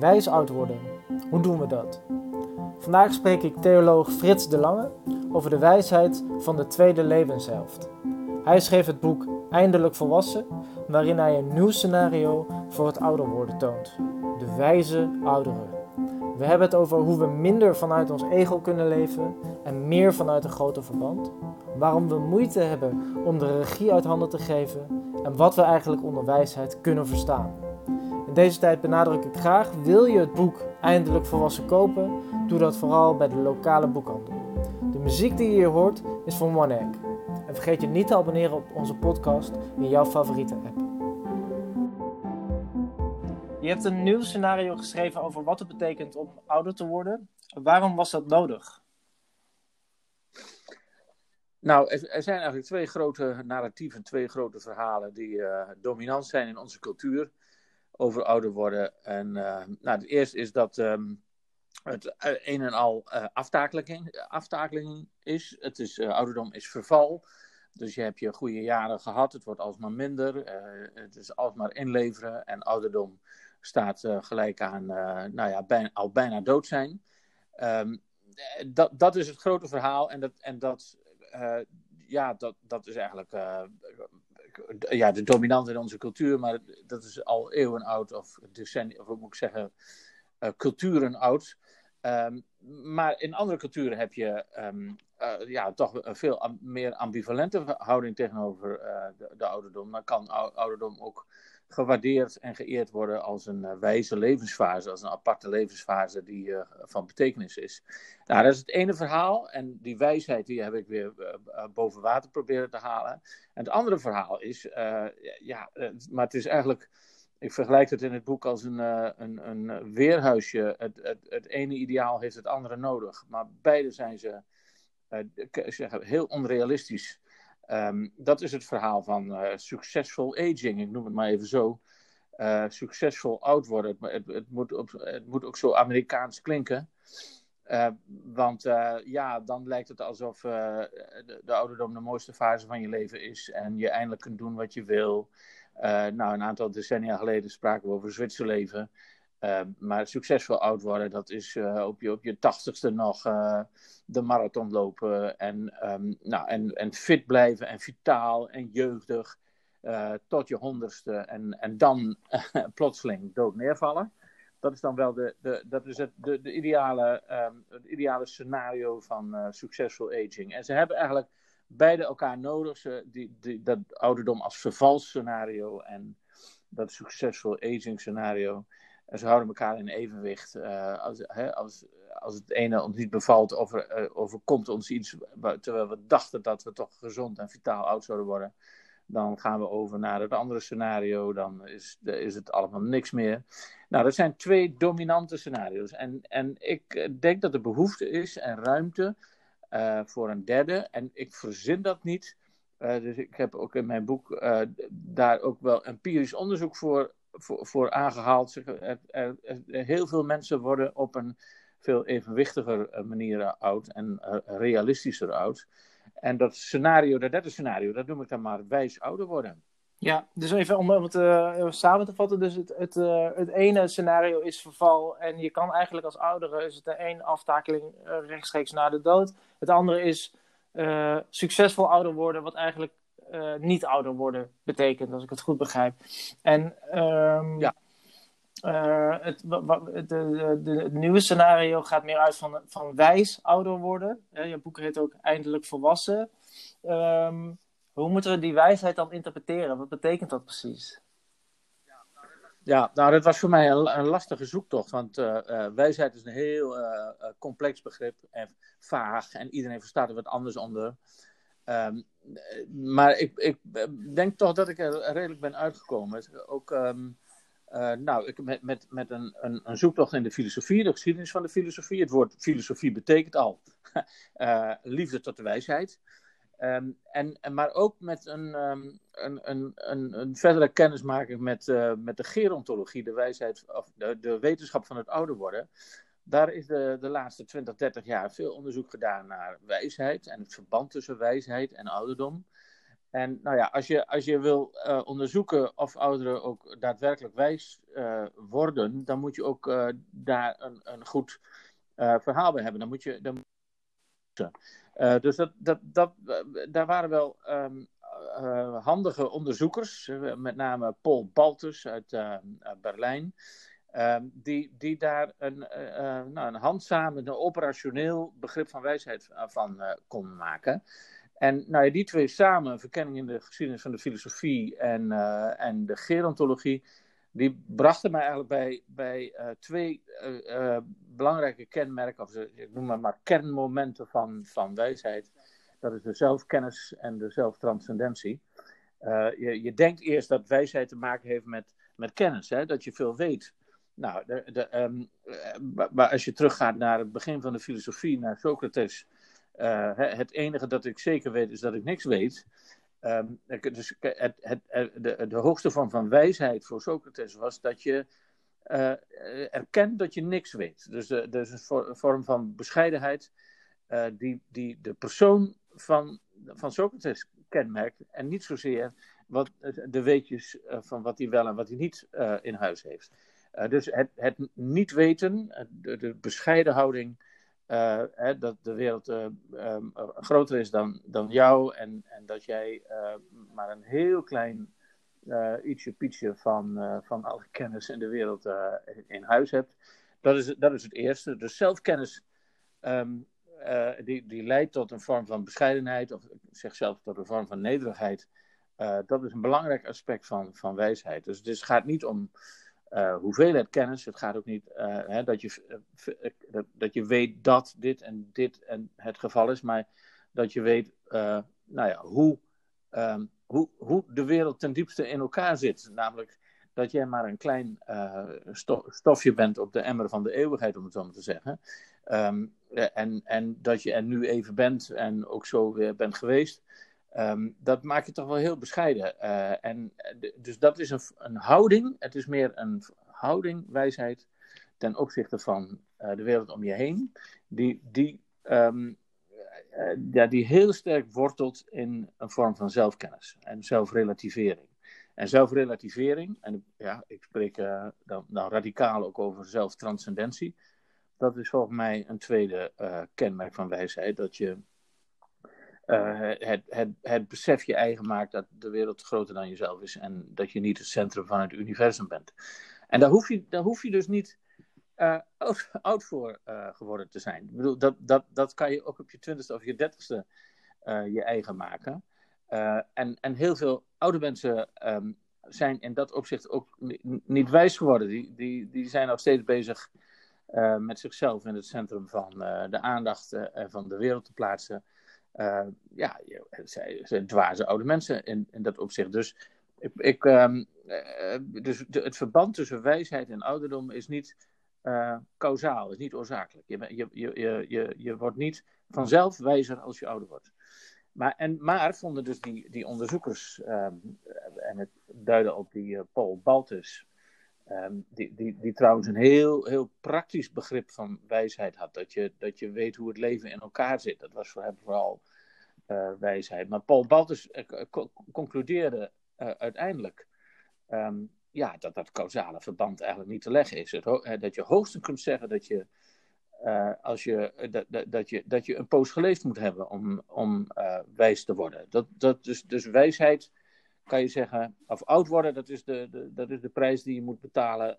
Wijs oud worden. Hoe doen we dat? Vandaag spreek ik theoloog Frits de Lange over de wijsheid van de tweede levenshelft. Hij schreef het boek Eindelijk Volwassen, waarin hij een nieuw scenario voor het ouder worden toont. De wijze ouderen. We hebben het over hoe we minder vanuit ons ego kunnen leven en meer vanuit een groter verband. Waarom we moeite hebben om de regie uit handen te geven en wat we eigenlijk onder wijsheid kunnen verstaan. In deze tijd benadruk ik graag: wil je het boek eindelijk volwassen kopen? Doe dat vooral bij de lokale boekhandel. De muziek die je hier hoort is van One Egg. En vergeet je niet te abonneren op onze podcast in jouw favoriete app. Je hebt een nieuw scenario geschreven over wat het betekent om ouder te worden. Waarom was dat nodig? Nou, er, zijn eigenlijk twee grote narratieven, twee grote verhalen die uh, dominant zijn in onze cultuur over ouder worden. En uh, nou, het eerste is dat um, het uh, een en al aftakeling, aftakeling is. Het is ouderdom is verval. Dus je hebt je goede jaren gehad, het wordt alsmaar minder. het is alsmaar inleveren en ouderdom staat gelijk aan nou ja, bijna, al bijna dood zijn. Um, dat, dat is het grote verhaal en dat, en dat ja, dat, dat is eigenlijk ja, de dominant in onze cultuur, maar dat is al eeuwen oud, of decennia, of moet ik zeggen, uh, culturen oud. Um, maar in andere culturen heb je um, ja, toch een veel meer ambivalente houding tegenover de, de, ouderdom. Dan kan ouderdom ook gewaardeerd en geëerd worden als een uh, wijze levensfase, als een aparte levensfase die uh, van betekenis is. Nou, dat is het ene verhaal en die wijsheid die heb ik weer uh, boven water proberen te halen. En het andere verhaal is, ja, maar het is eigenlijk, ik vergelijk het in het boek als een, een, een weerhuisje. Het, het, het ene ideaal heeft het andere nodig, maar beide zijn ze heel onrealistisch. Um, dat is het verhaal van uh, succesvol aging, ik noem het maar even zo. Uh, succesvol oud worden. Het, het, moet op, het moet ook zo Amerikaans klinken. Uh, want ja, dan lijkt het alsof de, de, ouderdom de mooiste fase van je leven is. En je eindelijk kunt doen wat je wil. nou, een aantal decennia geleden spraken we over Zwitserleven. Uh, maar succesvol oud worden, dat is uh, op, je, op je tachtigste nog uh, de marathon lopen. En, um, nou, en, en fit blijven en vitaal en jeugdig tot je honderdste. En, en dan plotseling dood neervallen. Dat is dan wel de, de, dat is het, de, de ideale, um, het ideale scenario van succesvol aging. En ze hebben eigenlijk beide elkaar nodig. Ze, die, die, dat ouderdom als vervalsscenario en dat succesvol aging scenario. En ze houden elkaar in evenwicht. Uh, als, hè, als, als het ene ons niet bevalt, over, uh, overkomt ons iets terwijl we dachten dat we toch gezond en vitaal oud zouden worden. Dan gaan we over naar het andere scenario. Dan is, is het allemaal niks meer. Nou, dat zijn twee dominante scenario's. En, en ik denk dat er behoefte is en ruimte voor een derde. En ik verzin dat niet. dus ik heb ook in mijn boek daar ook wel empirisch onderzoek voor voor, voor aangehaald. Er, heel veel mensen worden op een veel evenwichtiger eh, manier oud en uh, realistischer oud. En dat scenario, dat derde scenario, dat noem ik dan maar wijs ouder worden. Ja, dus even om, het samen te vatten. Dus het, het, het ene scenario is verval. En je kan eigenlijk als oudere, is het de één aftakeling rechtstreeks na de dood. Het andere is succesvol ouder worden, wat eigenlijk uh, niet ouder worden betekent, als ik het goed begrijp. En um, ja. Uh, het, de, de, de, het, nieuwe scenario gaat meer uit van, van wijs ouder worden. Ja, je boek heet ook Eindelijk Volwassen. Um, hoe moeten we die wijsheid dan interpreteren? Wat betekent dat precies? Ja, nou, dat was voor mij een, een lastige zoektocht. Want uh, uh, wijsheid is een heel complex begrip en vaag. En iedereen verstaat er wat anders onder. Um, maar ik, ik, denk toch dat ik er redelijk ben uitgekomen. Ook um, uh, nou, ik, met, met, met een, een, een, zoektocht in de filosofie, de geschiedenis van de filosofie. Het woord filosofie betekent al liefde tot de wijsheid. Um, en, maar ook met een, een, een, een, een, verdere kennismaking met, met de gerontologie, de wijsheid, of de, de wetenschap van het ouder worden. Daar is de, de laatste 20, 30 jaar veel onderzoek gedaan naar wijsheid en het verband tussen wijsheid en ouderdom. En nou ja, als je, als je wil uh, onderzoeken of ouderen ook daadwerkelijk wijs uh, worden, dan moet je ook uh, daar een, een goed verhaal bij hebben. Dan moet je. Dan... dus dat, dat, dat, daar waren wel um, handige onderzoekers, met name Paul Baltus uit Berlijn. Ehm, die, die daar een, nou, een een operationeel begrip van wijsheid van kon maken. En nou ja, die twee samen, verkenning in de geschiedenis van de filosofie en, uh, en de gerontologie, die brachten mij eigenlijk bij, bij uh, twee uh, belangrijke kenmerken, of ik noem maar, maar kernmomenten van, van wijsheid. Dat is de zelfkennis en de zelftranscendentie. je, je denkt eerst dat wijsheid te maken heeft met, met kennis, hè? dat je veel weet. Nou, de, de, maar als je teruggaat naar het begin van de filosofie, naar Socrates, uh, het enige dat ik zeker weet is dat ik niks weet. Um, dus het, het, de, de, hoogste vorm van wijsheid voor Socrates was dat je erkent dat je niks weet. Dus is een, vorm van bescheidenheid die, die de persoon van, van Socrates kenmerkt. En niet zozeer wat, de weetjes van wat hij wel en wat hij niet in huis heeft. Dus het, het niet weten, de, de bescheiden houding uh, hè, dat de wereld um, groter is dan, dan jou en, en dat jij maar een heel klein ietsje pietje van, van alle kennis in de wereld in huis hebt. Dat is, dat is het eerste. Dus zelfkennis um, die, die leidt tot een vorm van bescheidenheid, of zeg zelfs tot een vorm van nederigheid. dat is een belangrijk aspect van, van wijsheid. Dus het gaat niet om uh, hoeveelheid kennis. Het gaat ook niet uh, hè, dat, je, uh, dat je weet dat dit en dit en het geval is, maar dat je weet nou ja, hoe, um, hoe, hoe de wereld ten diepste in elkaar zit. Namelijk dat jij maar een klein stof, stofje bent op de emmer van de eeuwigheid, om het zo maar te zeggen. Um, en, en dat je er nu even bent en ook zo weer bent geweest. Um, dat maakt je toch wel heel bescheiden. Uh, en, dus dat is een, een, houding. Het is meer een houding, wijsheid, ten opzichte van uh, de wereld om je heen. Die, die, uh, ja, die heel sterk wortelt in een vorm van zelfkennis en zelfrelativering. En zelfrelativering, en ja, ik spreek dan, dan radicaal ook over zelftranscendentie. Dat is volgens mij een tweede kenmerk van wijsheid. Dat je uh, het, besef je eigen maakt dat de wereld groter dan jezelf is en dat je niet het centrum van het universum bent. En daar hoef je, daar hoef je dus niet uh, oud, voor uh, geworden te zijn. Ik bedoel, dat, dat, dat kan je ook op je twintigste of je dertigste je eigen maken. en, en heel veel oude mensen um, zijn in dat opzicht ook niet wijs geworden. Die, die, die zijn nog steeds bezig met zichzelf in het centrum van de aandacht en van de wereld te plaatsen. Uh, ja, zij zijn dwaze oude mensen in, dat opzicht. Dus, ik, ik um, dus de, het verband tussen wijsheid en ouderdom is niet uh, is niet oorzakelijk. Je, je, je, je, wordt niet vanzelf wijzer als je ouder wordt. Maar, en, maar vonden dus die, die onderzoekers, um, en het duidde op die Paul Baltus, um, die, die, die trouwens een heel, heel praktisch begrip van wijsheid had. Dat je, dat je weet hoe het leven in elkaar zit. Dat was voor hem vooral uh, wijsheid. Maar Paul Baltus uh, concludeerde uh, uiteindelijk um, ja, dat dat causale verband eigenlijk niet te leggen is. Het, dat je hoogstens kunt zeggen dat je, als je, dat, dat, dat, je, dat je een poos geleefd moet hebben om, om wijs te worden. Dat, dat dus, dus wijsheid kan je zeggen, of oud worden, dat is de, de, dat is de prijs die je moet betalen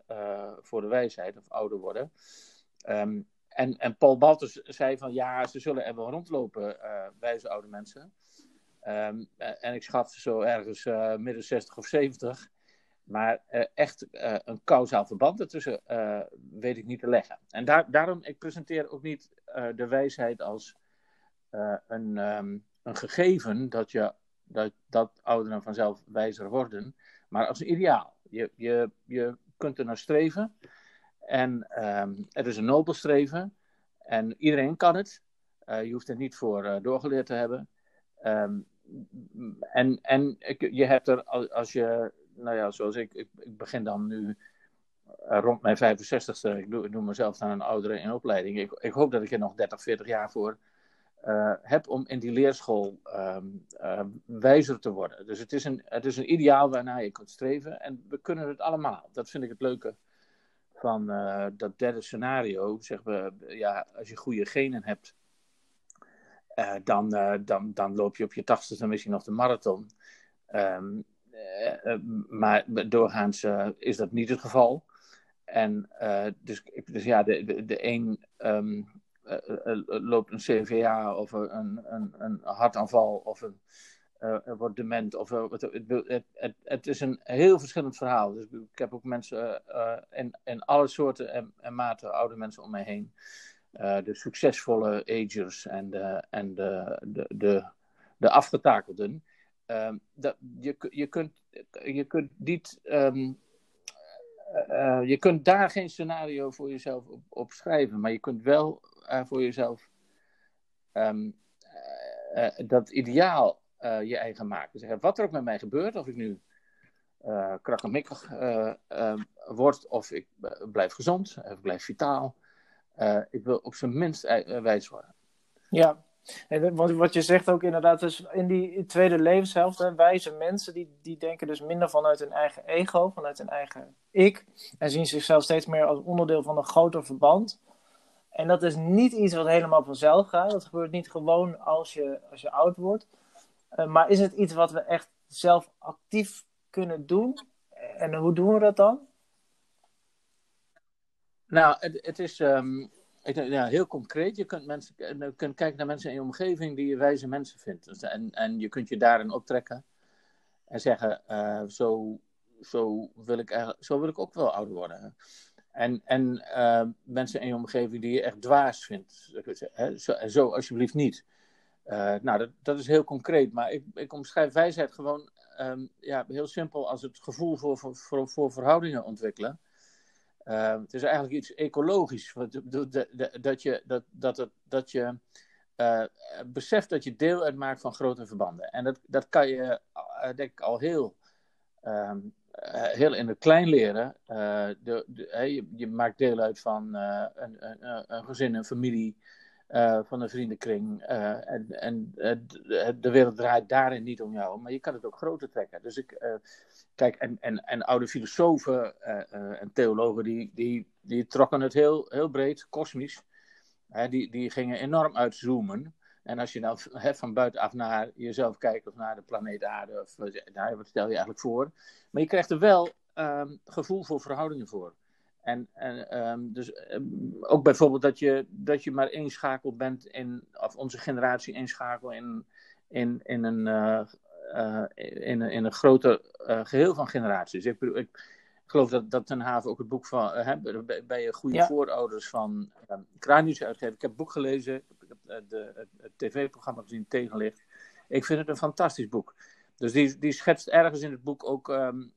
voor de wijsheid, of ouder worden. Um, en, en Paul Baltus zei van ja, ze zullen er wel rondlopen, uh, wijze oude mensen. Um, en ik schat zo ergens midden 60 of 70. Maar echt een kausaal verband ertussen weet ik niet te leggen. En daar, daarom, ik presenteer ook niet de wijsheid als een, um, een gegeven dat, je, dat, dat ouderen vanzelf wijzer worden. Maar als een ideaal. Je, je, je kunt er naar streven. En het is een nobel streven. En iedereen kan het. Uh, je hoeft er niet voor uh, doorgeleerd te hebben. Um, en en je hebt er, als je, nou ja, zoals ik, ik, begin dan nu uh, rond mijn 65ste, ik doe, ik doe mezelf dan een oudere in opleiding. Ik, ik hoop dat ik er nog 30, 40 jaar voor heb om in die leerschool ehm, wijzer te worden. Dus het is, een, het is een ideaal waarnaar je kunt streven en we kunnen het allemaal. Dat vind ik het leuke van dat derde scenario. Zeg we, ja, als je goede genen hebt, dan, dan, dan loop je op je tachtigste misschien nog de marathon. Uh, maar doorgaans is dat niet het geval. En dus, dus ja, de, de, de een loopt een CVA of een, een, een hartaanval of een, wordt dement. Of, het, het, het, is een heel verschillend verhaal. Dus ik heb ook mensen in, in alle soorten en, en maten oude mensen om mij heen. de succesvolle agers en de, en de, de, de, de afgetakelden. Um, dat, je, je, kunt, je kunt niet. Uh, je kunt daar geen scenario voor jezelf op, op schrijven, maar je kunt wel uh, voor jezelf um, uh, dat ideaal je eigen maken. Zeggen, wat er ook met mij gebeurt, of ik nu uh, krakkemikkig word, of ik blijf gezond, of ik blijf vitaal, ik wil op zijn minst wijs worden. Ja, en wat je zegt ook inderdaad, dus in die tweede levenshelft, hè, wijze mensen die, die denken dus minder vanuit hun eigen ego, vanuit hun eigen ik, en zien zichzelf steeds meer als onderdeel van een groter verband. En dat is niet iets wat helemaal vanzelf gaat. Dat gebeurt niet gewoon als je, als je oud wordt. Uh, maar is het iets wat we echt zelf actief kunnen doen? En hoe doen we dat dan? Nou, het, is. Um ik denk, ja, heel concreet. Je kunt, mensen, eh, kunt kijken naar mensen in je omgeving die je wijze mensen vindt. Dus, en, en je kunt je daarin optrekken en zeggen: uh, zo, zo, wil ik zo wil ik ook wel ouder worden. En, en uh, mensen in je omgeving die je echt dwaas vindt. Hè? Zo, alsjeblieft niet. Uh, nou, dat, dat is heel concreet. Maar ik, ik omschrijf wijsheid gewoon um, ja, heel simpel als het gevoel voor, voor, voor, voor verhoudingen ontwikkelen. Uh, het is eigenlijk iets ecologisch. Dat je, dat, dat, het, dat je beseft dat je deel uitmaakt van grote verbanden. En dat, dat kan je, denk ik, al heel, um, heel in het klein leren. De, de, je, maakt deel uit van een, een, een, gezin, een familie, van een vriendenkring. en en de wereld draait daarin niet om jou, maar je kan het ook groter trekken. Dus ik Kijk, en, en, en oude filosofen en theologen, die, die, die trokken het heel, heel breed, kosmisch. die, die gingen enorm uitzoomen. En als je he, van buitenaf naar jezelf kijkt of naar de planeet Aarde, of, nou, wat stel je eigenlijk voor? Maar je krijgt er wel um, gevoel voor verhoudingen voor. En, en um, dus um, ook bijvoorbeeld dat je, dat je maar inschakeld bent in, of onze generatie inschakelt in, in, in een uh, uh, in, in een groter geheel van generaties. Ik, ik geloof dat, dat Ten Haven ook het boek van, uh, bij je goede ja. voorouders van uh, Kranius uitgeeft. Ik heb het boek gelezen, ik heb de, het, het tv-programma gezien tegenlicht. Ik vind het een fantastisch boek. Dus die, die schetst ergens in het boek ook, um,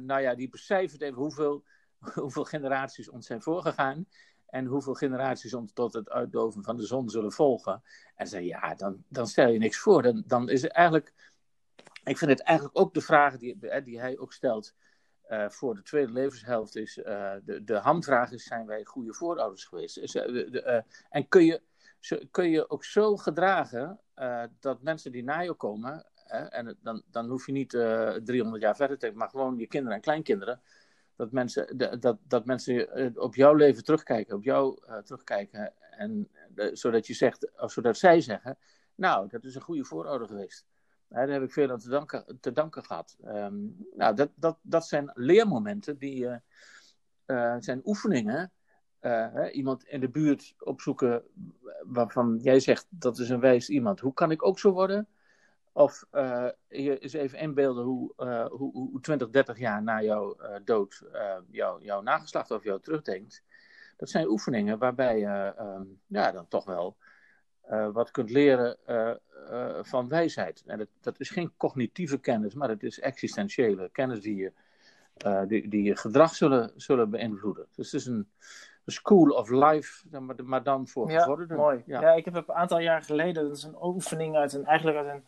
nou ja, die becijfert even hoeveel, hoeveel generaties ons zijn voorgegaan en hoeveel generaties ons tot het uitdoven van de zon zullen volgen. En zei, ja, dan, dan stel je niks voor. Dan, dan is het eigenlijk ik vind het eigenlijk ook de vraag die, die hij ook stelt uh, voor de tweede levenshelft is, uh, de, de hamvraag is, zijn wij goede voorouders geweest? Uh, de, en kun je, kun je ook zo gedragen dat mensen die na je komen, en dan, dan hoef je niet 300 jaar verder te maar gewoon je kinderen en kleinkinderen, dat mensen, dat, dat mensen op jouw leven terugkijken, op jou terugkijken, en, zodat je zegt, of zodat zij zeggen, nou, dat is een goede voorouder geweest daar heb ik veel aan te danken, te danken gehad. Um, nou, dat, dat, dat zijn leermomenten, die uh, zijn oefeningen. Hè, iemand in de buurt opzoeken waarvan jij zegt dat is een wijs iemand. Hoe kan ik ook zo worden? Of je eens even inbeelden hoe, hoe, hoe 20, 30 jaar na jouw dood jou, jouw nageslacht over jou terugdenkt. Dat zijn oefeningen waarbij je um, ja, dan toch wel uh, wat kunt leren uh, uh, van wijsheid. En dat, dat, is geen cognitieve kennis, maar het is existentiële kennis die je, die, die je gedrag zullen, zullen beïnvloeden. Dus het is een, een school of life, maar, dan voor ja, gevorderden. Mooi. Ja. ja. ik heb een aantal jaar geleden, dat is een oefening uit een, eigenlijk uit een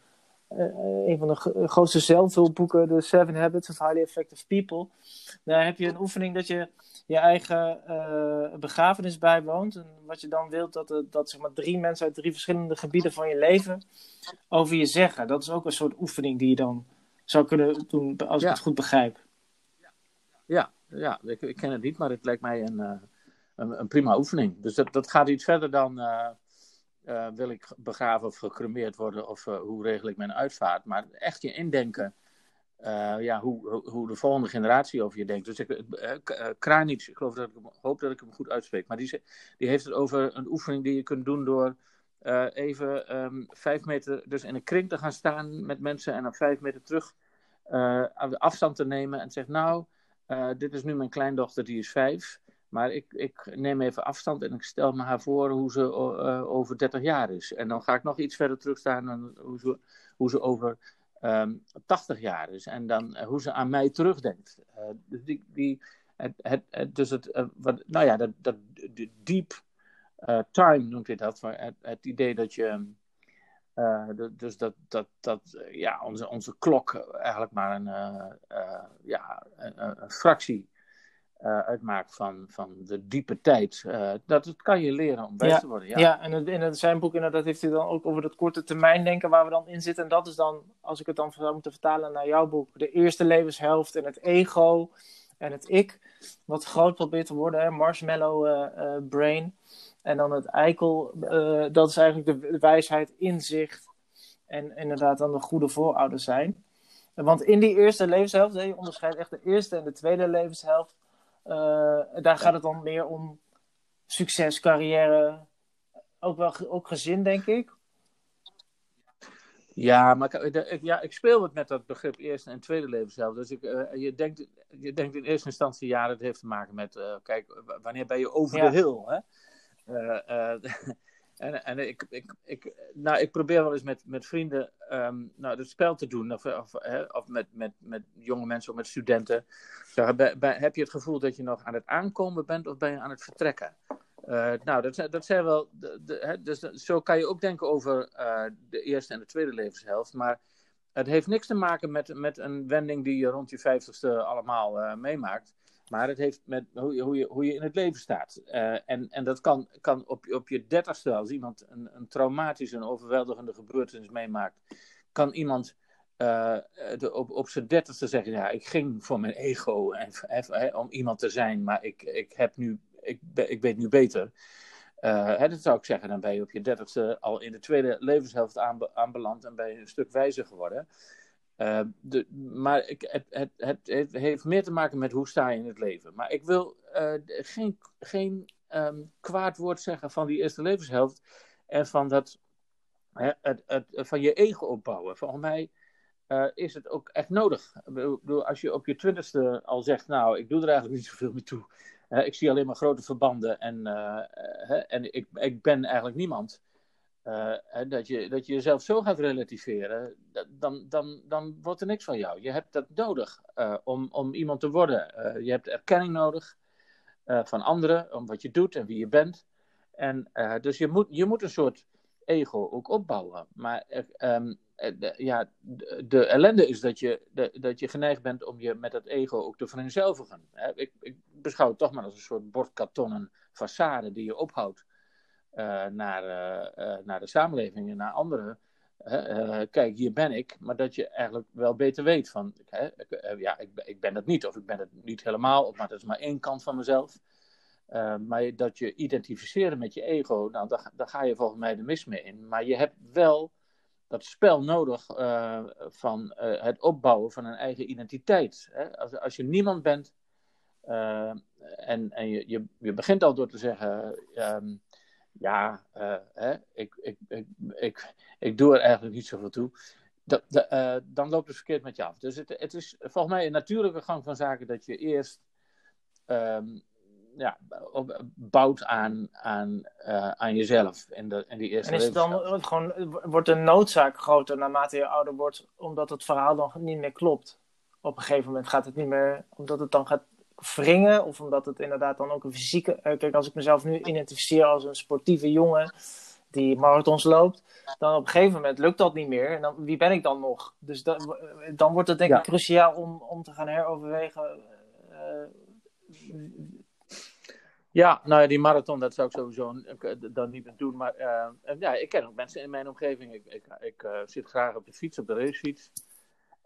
een van de grootste zelfhulpboeken, The Seven Habits of Highly Effective People. Daar heb je een oefening dat je je eigen begrafenis bijwoont. En wat je dan wilt, dat, dat zeg maar, drie mensen uit drie verschillende gebieden van je leven over je zeggen. Dat is ook een soort oefening die je dan zou kunnen doen, als ik het goed begrijp. Ja, ja ik, ik, ken het niet, maar het lijkt mij een, een, een, prima oefening. Dus dat, dat gaat iets verder dan uh, wil ik begraven of gecremeerd worden of uh, hoe regel ik mijn uitvaart. Maar echt je indenken, uh, ja, hoe, hoe de volgende generatie over je denkt. Dus ik, Kranich, ik ik hoop dat ik hem goed uitspreek, maar die, die heeft het over een oefening die je kunt doen door even um, vijf meter dus in een kring te gaan staan met mensen en dan vijf meter terug afstand te nemen en zegt nou, dit is nu mijn kleindochter, die is vijf. Maar ik, ik neem even afstand en ik stel me haar voor hoe ze uh, over 30 jaar is. En dan ga ik nog iets verder terugstaan en hoe ze, hoe ze over um, ehm, 80 jaar is. En dan uh, hoe ze aan mij terugdenkt. Uh, dus die, die, het, het, dus het, wat, nou ja, dat, dat deep time noemt hij dat. Het, het idee dat je. dus dat, dat, dat ja, onze, onze klok eigenlijk maar een, ja, een fractie uh, uitmaakt van, van de diepe tijd. Uh, dat, dat kan je leren om bij te worden. Ja, ja en in, in zijn boek inderdaad heeft hij dan ook over dat korte termijn denken waar we dan in zitten. En dat is dan, als ik het dan zou moeten vertalen naar jouw boek, de eerste levenshelft en het ego en het ik. Wat groot probeert te worden, hè? marshmallow uh, brain. En dan het eikel, dat is eigenlijk de wijsheid, inzicht en inderdaad dan de goede voorouders zijn. Want in die eerste levenshelft, hè, je onderscheidt echt de eerste en de tweede levenshelft uh, daar gaat het dan meer om succes, carrière, ook wel ook gezin, denk ik. Ja, maar ik, ja, ik speel het met dat begrip eerste en tweede levenshelft. Dus ik, uh, je, denkt, je denkt in eerste instantie, ja, dat heeft te maken met, uh, kijk, wanneer ben je over ja. de hill? Hè? En, en ik, ik, ik, nou, ik probeer wel eens met, met vrienden um, nou, het spel te doen, of, of, of met, met, met jonge mensen of met studenten. Heb je het gevoel dat je nog aan het aankomen bent of ben je aan het vertrekken? Uh, nou, dat, dat zijn wel. De, hè, dus zo kan je ook denken over uh, de eerste en de tweede levenshelft. Maar het heeft niks te maken met, met een wending die je rond je vijftigste allemaal uh, meemaakt. Maar het heeft met hoe je, hoe je, hoe je in het leven staat. Uh, en, en dat kan, kan op, op je dertigste, als iemand een, een traumatische, een overweldigende gebeurtenis meemaakt, kan iemand uh, de, op, op zijn dertigste zeggen: Ja, ik ging voor mijn ego en, en, om iemand te zijn, maar ik, ik, heb nu, ik, ik weet nu beter. Dat zou ik zeggen, dan ben je op je dertigste al in de tweede levenshelft aanbeland en ben je een stuk wijzer geworden. Uh, de, maar ik, het, het, het, heeft meer te maken met hoe sta je in het leven. Maar ik wil uh, geen, geen um, kwaad woord zeggen van die eerste levenshelft. En van, dat, hè, het, het, van je ego opbouwen. Volgens mij uh, is het ook echt nodig. Als je op je twintigste al zegt, nou, ik doe er eigenlijk niet zoveel meer toe. ik zie alleen maar grote verbanden en, en ik, ik ben eigenlijk niemand. Uh, dat, je, dat je jezelf zo gaat relativeren, dan, dan, dan wordt er niks van jou. Je hebt dat nodig uh, om, om iemand te worden. Uh, je hebt erkenning nodig van anderen, om wat je doet en wie je bent. En, dus je moet, je moet een soort ego ook opbouwen. Maar um, de, ja, de, de, ellende is dat je, dat je geneigd bent om je met dat ego ook te vereenzelvigen. Ik, ik beschouw het toch maar als een soort bordkartonnen façade die je ophoudt. Uh, naar, uh, naar de samenleving en naar anderen. kijk, hier ben ik, maar dat je eigenlijk wel beter weet van, ja, ik, ik ben het niet, of ik ben het niet helemaal, maar dat is maar één kant van mezelf. maar dat je identificeren met je ego, nou, daar, daar ga je volgens mij de mis mee in. Maar je hebt wel dat spel nodig van het opbouwen van een eigen identiteit. Hè? Als, als je niemand bent en, en je, je, je begint al door te zeggen, um, ja, uh, hè, ik, ik, ik, ik, ik doe er eigenlijk niet zoveel toe. Dat, de, uh, dan loopt het verkeerd met je af. Dus het, het is volgens mij een natuurlijke gang van zaken dat je eerst um, ja, op, bouwt aan, aan, uh, aan jezelf in, de, die eerste En is het dan gewoon, wordt de noodzaak groter naarmate je ouder wordt, omdat het verhaal dan niet meer klopt? Op een gegeven moment gaat het niet meer, omdat het dan gaat wringen. Of omdat het inderdaad dan ook een fysieke. Uh, kijk, als ik mezelf nu identificeer als een sportieve jongen. die marathons loopt, dan op een gegeven moment lukt dat niet meer. En dan, wie ben ik dan nog? Dus dan, dan wordt het denk ik cruciaal om, om te gaan heroverwegen. Uh, ja, nou ja, die marathon, dat zou ik sowieso dan niet meer doen. Maar uh, ja, ik ken ook mensen in mijn omgeving. Ik, ik, ik uh, zit graag op de fiets, op de racefiets.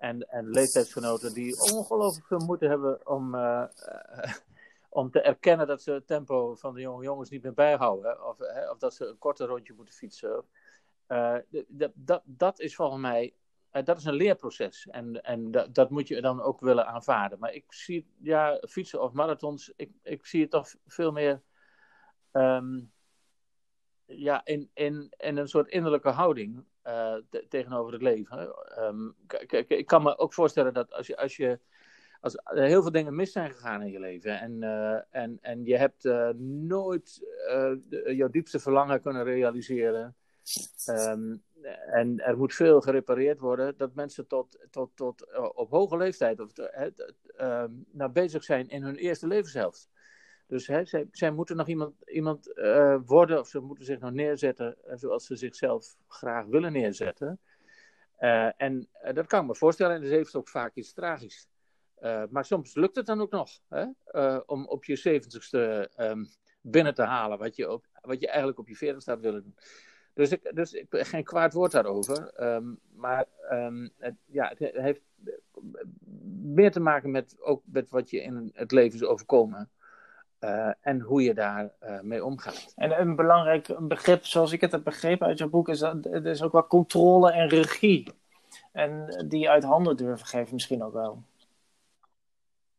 En, en leeftijdsgenoten die ongelooflijk veel moeite hebben om, uh, om te erkennen dat ze het tempo van de jonge jongens niet meer bijhouden. Of, of dat ze een korter rondje moeten fietsen. dat, dat is volgens mij dat is een leerproces. En, en dat, dat moet je dan ook willen aanvaarden. Maar ik zie, ja, fietsen of marathons, ik, ik zie het toch veel meer ehm, ja, in, in, in een soort innerlijke houding uh, tegenover het leven. Um, ik kan me ook voorstellen dat als je, als je als er heel veel dingen mis zijn gegaan in je leven en, uh, en, en je hebt uh, nooit de, jouw diepste verlangen kunnen realiseren. Um, en er moet veel gerepareerd worden, dat mensen tot, tot, tot op hoge leeftijd of, uh, uh, nou bezig zijn in hun eerste levenshelft. Dus zij, zij moeten nog iemand, iemand uh, worden, of ze moeten zich nog neerzetten zoals ze zichzelf graag willen neerzetten. en dat kan ik me voorstellen, en dat heeft ook vaak iets tragisch. maar soms lukt het dan ook nog, hè, om op je zeventigste um, binnen te halen wat je, op, wat je eigenlijk op je veertigste had willen doen. Dus ik, dus ik geen kwaad woord daarover. Um, maar um, het, ja, het heeft meer te maken met, ook met wat je in het leven is overkomen. Uh, en hoe je daar uh, mee omgaat. En een belangrijk begrip, zoals ik het heb begrepen uit jouw boek, is dat er is ook wel controle en regie. En die uit handen durven geven misschien ook wel.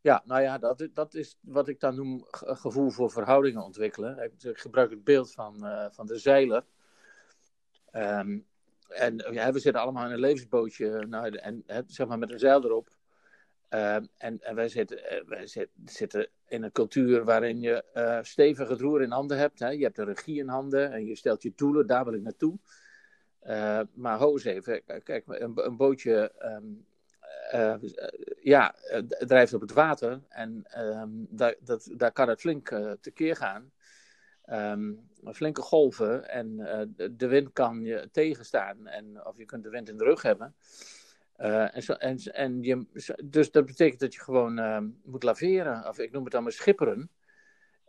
Ja, nou ja, dat, dat is wat ik dan noem gevoel voor verhoudingen ontwikkelen. Ik gebruik het beeld van, uh, van de zeiler. Um, en ja, we zitten allemaal in een levensbootje nou, en, zeg maar met een zeil erop. Um, en, en wij, zitten, eh, wij zitten in een cultuur waarin je uh, stevig het roer in handen hebt. Hè? Je hebt de regie in handen en je stelt je doelen, daar wil ik naartoe. Uh, maar ho eens even, kijk, een, een bootje um, uh, ja, drijft op het water en daar, dat, daar kan het flink tekeer gaan flinke golven en de, wind kan je tegenstaan. En, of je kunt de wind in de rug hebben. Uh, en, en, en je, dus dat betekent dat je gewoon uh, moet laveren. Of ik noem het dan maar schipperen.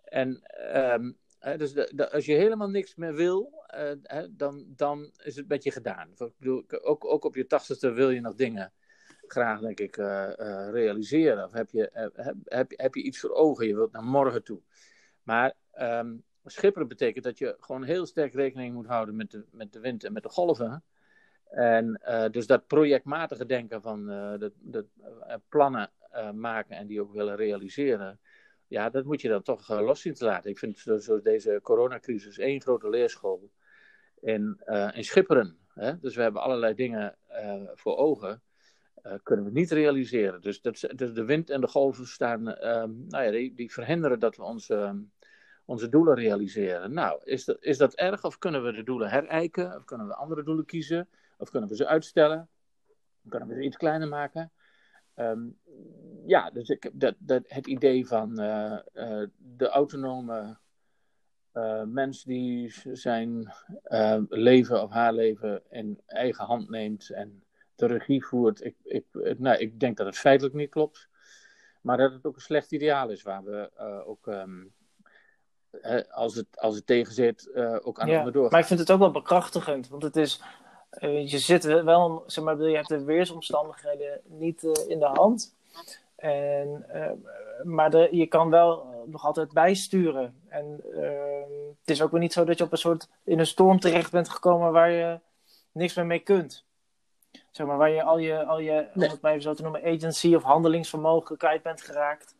En um, dus de, als je helemaal niks meer wil, uh, dan, dan is het met je gedaan. Ik bedoel, ook, ook op je tachtigste wil je nog dingen graag, denk ik, realiseren. Of heb je, heb, heb je iets voor ogen, je wilt naar morgen toe. Maar um, Schipperen betekent dat je gewoon heel sterk rekening moet houden met de, met de wind en met de golven. En uh, dus dat projectmatige denken van de uh, plannen maken en die ook willen realiseren. Ja, dat moet je dan toch los zien te laten. Ik vind zo, deze coronacrisis één grote leerschool in, Schipperen. Hè? Dus we hebben allerlei dingen voor ogen. kunnen we niet realiseren. Dus, dat, dus de wind en de golven staan, ehm, nou ja, die, die verhinderen dat we ons ehm, onze doelen realiseren. Nou, is dat, is dat erg of kunnen we de doelen herijken? Of kunnen we andere doelen kiezen? Of kunnen we ze uitstellen? Kunnen we ze iets kleiner maken? Um, ja, dus ik, dat, dat, het idee van uh, uh, de autonome uh, mens die zijn leven of haar leven in eigen hand neemt en de regie voert. Ik, ik, nou, ik denk dat het feitelijk niet klopt. Maar dat het ook een slecht ideaal is waar we ook um, als, het, als het tegen zit, ook aan ja, door. Maar ik vind het ook wel bekrachtigend, want het is, je zit wel, zeg maar, je hebt de weersomstandigheden niet uh, in de hand. En, maar de, je kan wel nog altijd bijsturen. En het is ook weer niet zo dat je op een soort in een storm terecht bent gekomen waar je niks meer mee kunt. Zeg maar, waar je al je, al je om het maar even zo te noemen, agency of handelingsvermogen kwijt bent geraakt.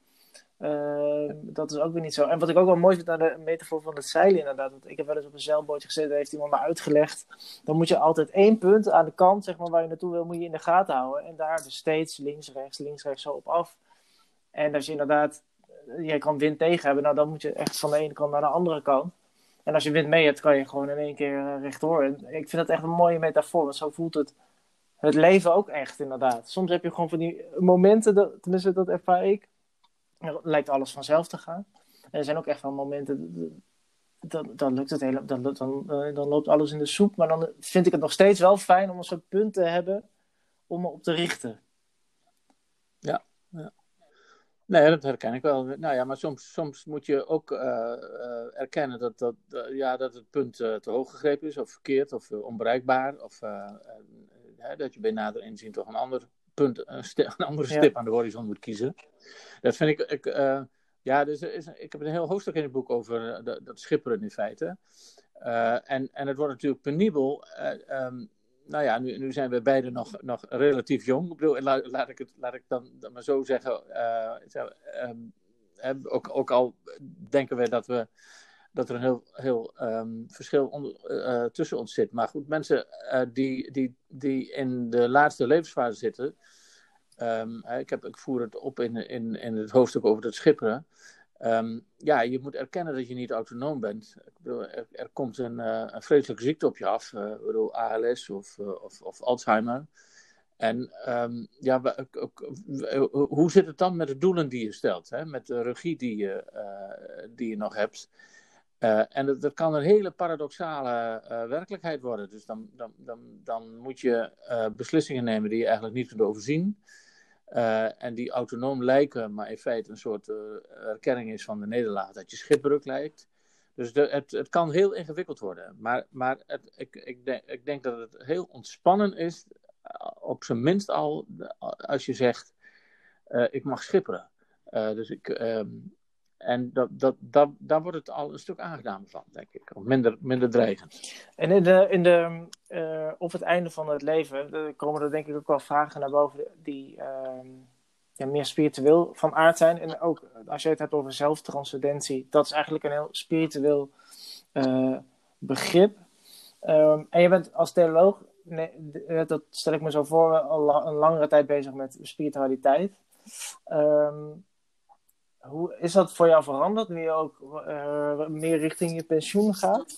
Uh, dat is ook weer niet zo. En wat ik ook wel mooi vind aan de metafoor van het zeilen, inderdaad. Want ik heb wel eens op een zeilbootje gezeten, daar heeft iemand me uitgelegd. Dan moet je altijd één punt aan de kant, zeg maar, waar je naartoe wil, moet je in de gaten houden. En daar dus steeds links, rechts, links, rechts, zo op af. En als je inderdaad, je kan wind tegen hebben, nou dan moet je echt van de ene kant naar de andere kant. En als je wind mee hebt, kan je gewoon in één keer eh, rechtdoor. En ik vind dat echt een mooie metafoor, want zo voelt het het leven ook echt, inderdaad. Soms heb je gewoon van die momenten, dat, tenminste dat ervaar ik lijkt alles vanzelf te gaan. Er zijn ook echt wel momenten dan, dan lukt het hele, dan, dan, dan loopt alles in de soep. Maar dan vind ik het nog steeds wel fijn om een soort punt te hebben om me op te richten. Ja, ja. Nee, dat herken ik wel. Nou ja, maar soms, soms moet je ook uh, erkennen dat, dat, ja, dat het punt te hoog gegrepen is, of verkeerd, of onbereikbaar. Of dat je bij nader inzien toch een ander punt, een, een andere stip aan de horizon moet kiezen. Dat vind ik. ik ja, dus is, ik heb een heel hoofdstuk in het boek over dat, dat schipperen in feite. en, en het wordt natuurlijk penibel. Um, nou ja, nu, nu zijn we beiden nog, nog relatief jong. Ik bedoel, laat, laat, ik, het, laat ik dan, dan maar zo zeggen. Uh, ook, ook al denken we dat, we, dat er een heel, heel um, verschil onder, uh, tussen ons zit. Maar goed, mensen uh, die, die, die in de laatste levensfase zitten. Um, ik, heb, ik voer het op in, in, in het hoofdstuk over het schipperen. Um, ja, je moet erkennen dat je niet autonoom bent. Ik bedoel, er, komt een, uh, een vreselijke ziekte op je af, uh, bedoel, ALS of, of, of, Alzheimer. En ja, hoe zit het dan met de doelen die je stelt, hè? met de regie die je, die je nog hebt? En dat, kan een hele paradoxale werkelijkheid worden. Dus dan, dan, dan, dan moet je beslissingen nemen die je eigenlijk niet kunt overzien. En die autonoom lijken, maar in feite een soort erkenning is van de nederlaag, dat je schipbreuk lijkt. Dus het, het kan heel ingewikkeld worden. Maar, maar het, ik, ik, denk, ik denk dat het heel ontspannen is, op zijn minst al, als je zegt, ik mag schipperen. dus ik, ehm, en dat, dat, dat, daar wordt het al een stuk aangedaan van, denk ik. Of minder, minder dreigend. En in de, in de, uh, op het einde van het leven komen er denk ik ook wel vragen naar boven die uh, ja, meer spiritueel van aard zijn. En ook als je het hebt over zelftranscendentie, dat is eigenlijk een heel spiritueel uh, begrip. Um, en je bent als theoloog, nee, dat stel ik me zo voor, al een langere tijd bezig met spiritualiteit. Um, hoe is dat voor jou veranderd nu je ook uh, meer richting je pensioen gaat?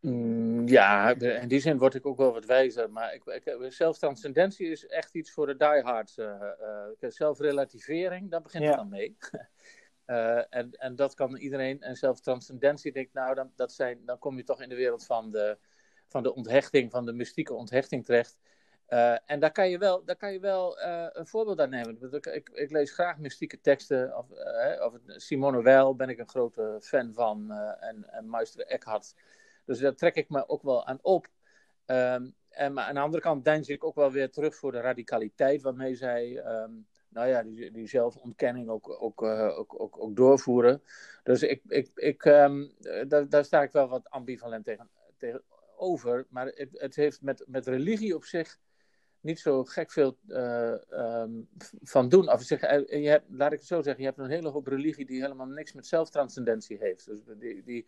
Mm, ja, in die zin word ik ook wel wat wijzer. Maar ik, ik, zelftranscendentie is echt iets voor de diehards. Uh, uh, zelfrelativering, daar begint het dan mee. en, en dat kan iedereen. En zelftranscendentie, denk ik, nou, dan, dat zijn, dan kom je toch in de wereld van de, van de onthechting, van de mystieke onthechting terecht. Uh, en daar kan je wel, daar kan je wel uh, een voorbeeld aan nemen. Ik, ik, ik lees graag mystieke teksten. Of, uh, of Simone Weil ben ik een grote fan van. en, en Meister Eckhart. Dus daar trek ik me ook wel aan op. Um, en, maar aan de andere kant deins ik ook wel weer terug voor de radicaliteit waarmee zij um, nou ja, die, zelfontkenning ook, ook, ook, ook, ook, doorvoeren. Dus ik, ik, ik, um, daar, daar sta ik wel wat ambivalent tegen, tegenover. Maar het, het heeft met, met religie op zich niet zo gek veel uh, um, van doen. Of zeg, eh, je hebt, laat ik het zo zeggen, je hebt een hele hoop religie die helemaal niks met zelftranscendentie heeft. Dus die, die,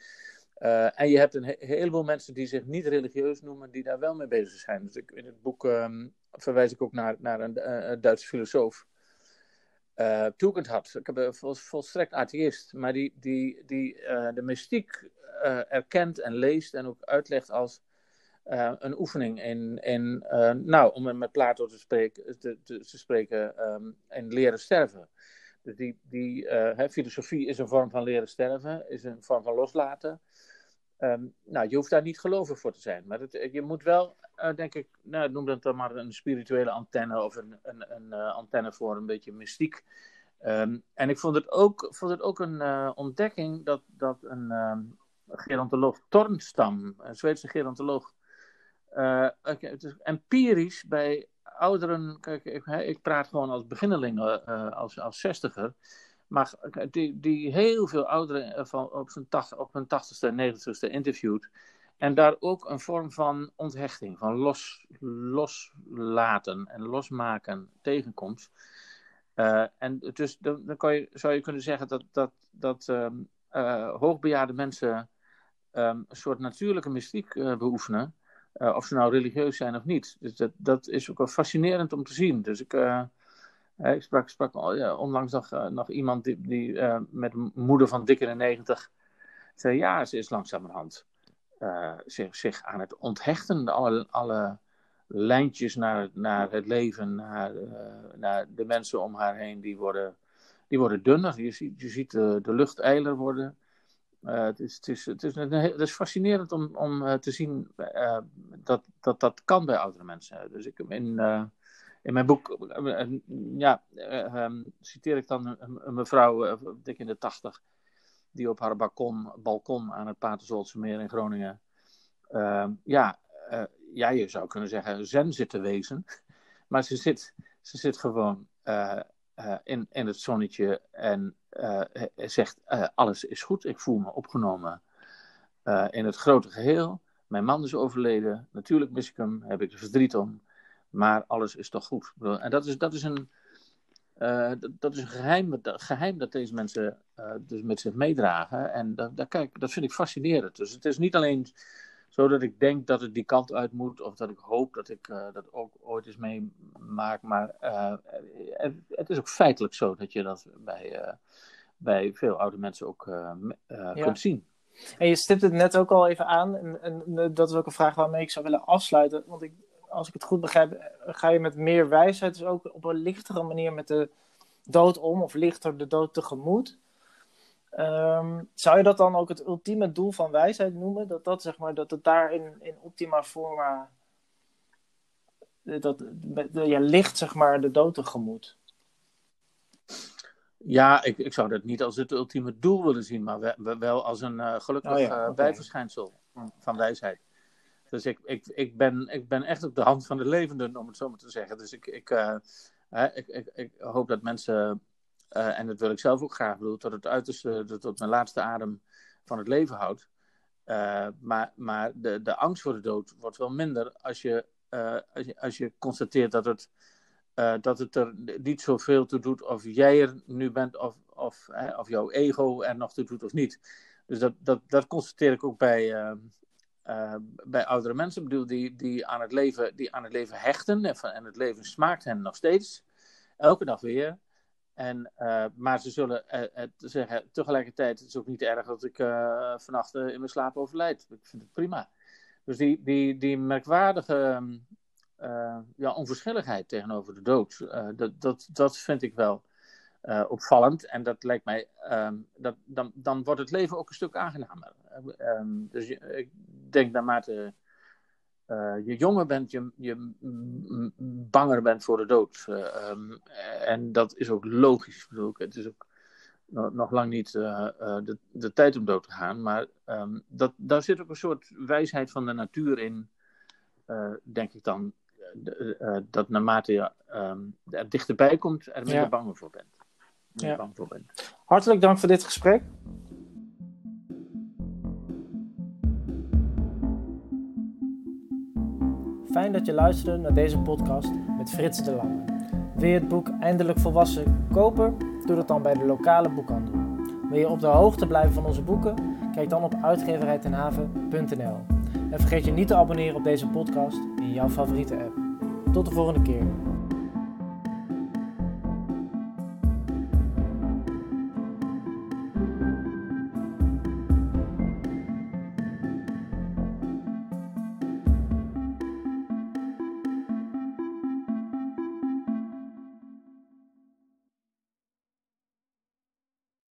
uh, en je hebt een he heleboel mensen die zich niet religieus noemen, die daar wel mee bezig zijn. Dus ik, in het boek um, verwijs ik ook naar, naar een, Duitse filosoof. Uh, had. Ik heb vol, volstrekt atheïst, maar die, die, die de mystiek erkent en leest en ook uitlegt als uh, een oefening in, in uh, nou, om met Plato te spreken, te, te, spreken um, in leren sterven. Dus die, die uh, filosofie is een vorm van leren sterven, is een vorm van loslaten. Um, nou, je hoeft daar niet gelovig voor te zijn, maar het, je moet wel, denk ik, nou, noem dat dan maar een spirituele antenne of een, een, antenne voor een beetje mystiek. Um, en ik vond het ook, vond het ook een ontdekking dat, dat een gerontoloog Tornstam, een Zweedse gerontoloog, uh, het is empirisch bij ouderen, kijk, ik, ik praat gewoon als beginneling, uh, als, als zestiger, maar die, die heel veel ouderen van, op, zijn tacht, op hun tachtigste en negentigste interviewt. En daar ook een vorm van onthechting, van los, loslaten en losmaken tegenkomt. En dus dan, dan kan je, zou je kunnen zeggen dat, dat, dat um, hoogbejaarde mensen um, een soort natuurlijke mystiek beoefenen. Uh, of ze nou religieus zijn of niet. Dus dat, dat is ook wel fascinerend om te zien. Dus ik, uh, ik sprak, sprak onlangs nog, nog iemand die, die met moeder van dikke de 90 zei: Ja, ze is langzamerhand zich, zich aan het onthechten. Alle, alle lijntjes naar, naar het leven, naar, naar de mensen om haar heen, die worden, die worden dunner. Je ziet, je ziet de, de lucht eiler worden. Het, is, het, is, het, is, is fascinerend om, om te zien dat, dat dat kan bij oudere mensen. Dus ik, in, in mijn boek ja, ehm, citeer ik dan een, mevrouw, dik in de tachtig, die op haar balkon, balkon aan het Paterzolse meer in Groningen, ehm, ja, ja, je zou kunnen zeggen, zen zit te wezen. Maar ze zit, ze zit gewoon uh, in, in het zonnetje en uh, zegt: Alles is goed, ik voel me opgenomen in het grote geheel. Mijn man is overleden, natuurlijk mis ik hem, heb ik er verdriet om, maar alles is toch goed. En dat is, dat is een. dat, dat, is een geheim, geheim dat deze mensen dus met zich meedragen. En dat, dat, kijk, dat vind ik fascinerend. Dus het is niet alleen zodat ik denk dat het die kant uit moet, of dat ik hoop dat ik uh, dat ook ooit eens meemaak. Maar uh, het is ook feitelijk zo dat je dat bij, uh, bij veel oude mensen ook ja. kunt zien. En je stipt het net ook al even aan, en, en, dat is ook een vraag waarmee ik zou willen afsluiten. Want ik, als ik het goed begrijp, ga je met meer wijsheid, dus ook op een lichtere manier met de dood om, of lichter de dood tegemoet. Um, zou je dat dan ook het ultieme doel van wijsheid noemen? Dat, dat, zeg maar, dat het daar in, in optima forma dat, ja, ligt zeg maar, de dood tegemoet? Ja, ik, ik zou dat niet als het ultieme doel willen zien, maar wel, als een uh, gelukkig oh ja, bijverschijnsel van wijsheid. Dus ik, ik, ik, ben, ik ben echt op de hand van de levenden, om het zo maar te zeggen. Dus ik, ik, uh, ik, ik, ik hoop dat mensen uh, en dat wil ik zelf ook graag doen, tot het uiterste, tot mijn laatste adem van het leven houdt. Uh, maar maar de, de angst voor de dood wordt wel minder als je, uh, als je, constateert dat het, dat het er niet zoveel toe doet of jij er nu bent of, of, of jouw ego er nog toe doet of niet. Dus dat, dat, dat constateer ik ook bij, bij oudere mensen, bedoel, die, die, aan het leven, die aan het leven hechten en, en het leven smaakt hen nog steeds, elke dag weer. En, uh, maar ze zullen uh, zeggen, tegelijkertijd, het is ook niet erg dat ik uh, vannacht in mijn slaap overlijd. Ik vind het prima. Dus die, die, die merkwaardige ja, onverschilligheid tegenover de dood, dat, dat, dat vind ik wel opvallend. En dat lijkt mij, um, dat, dan, dan wordt het leven ook een stuk aangenamer. Um, dus ik denk naarmate uh, je jonger bent, je, je banger bent voor de dood. Uh, um, en dat is ook logisch. Bedoel, het is ook nog, nog lang niet uh, de, de, tijd om dood te gaan. Maar um, dat, daar zit ook een soort wijsheid van de natuur in, denk ik dan. dat naarmate je um, er dichterbij komt, er minder ja. voor bent. Ja. Bang voor bent. Hartelijk dank voor dit gesprek. Fijn dat je luisterde naar deze podcast met Frits de Lange. Wil je het boek Eindelijk Volwassen kopen? Doe dat dan bij de lokale boekhandel. Wil je op de hoogte blijven van onze boeken? Kijk dan op uitgeverijtenhaven.nl. En vergeet je niet te abonneren op deze podcast in jouw favoriete app. Tot de volgende keer.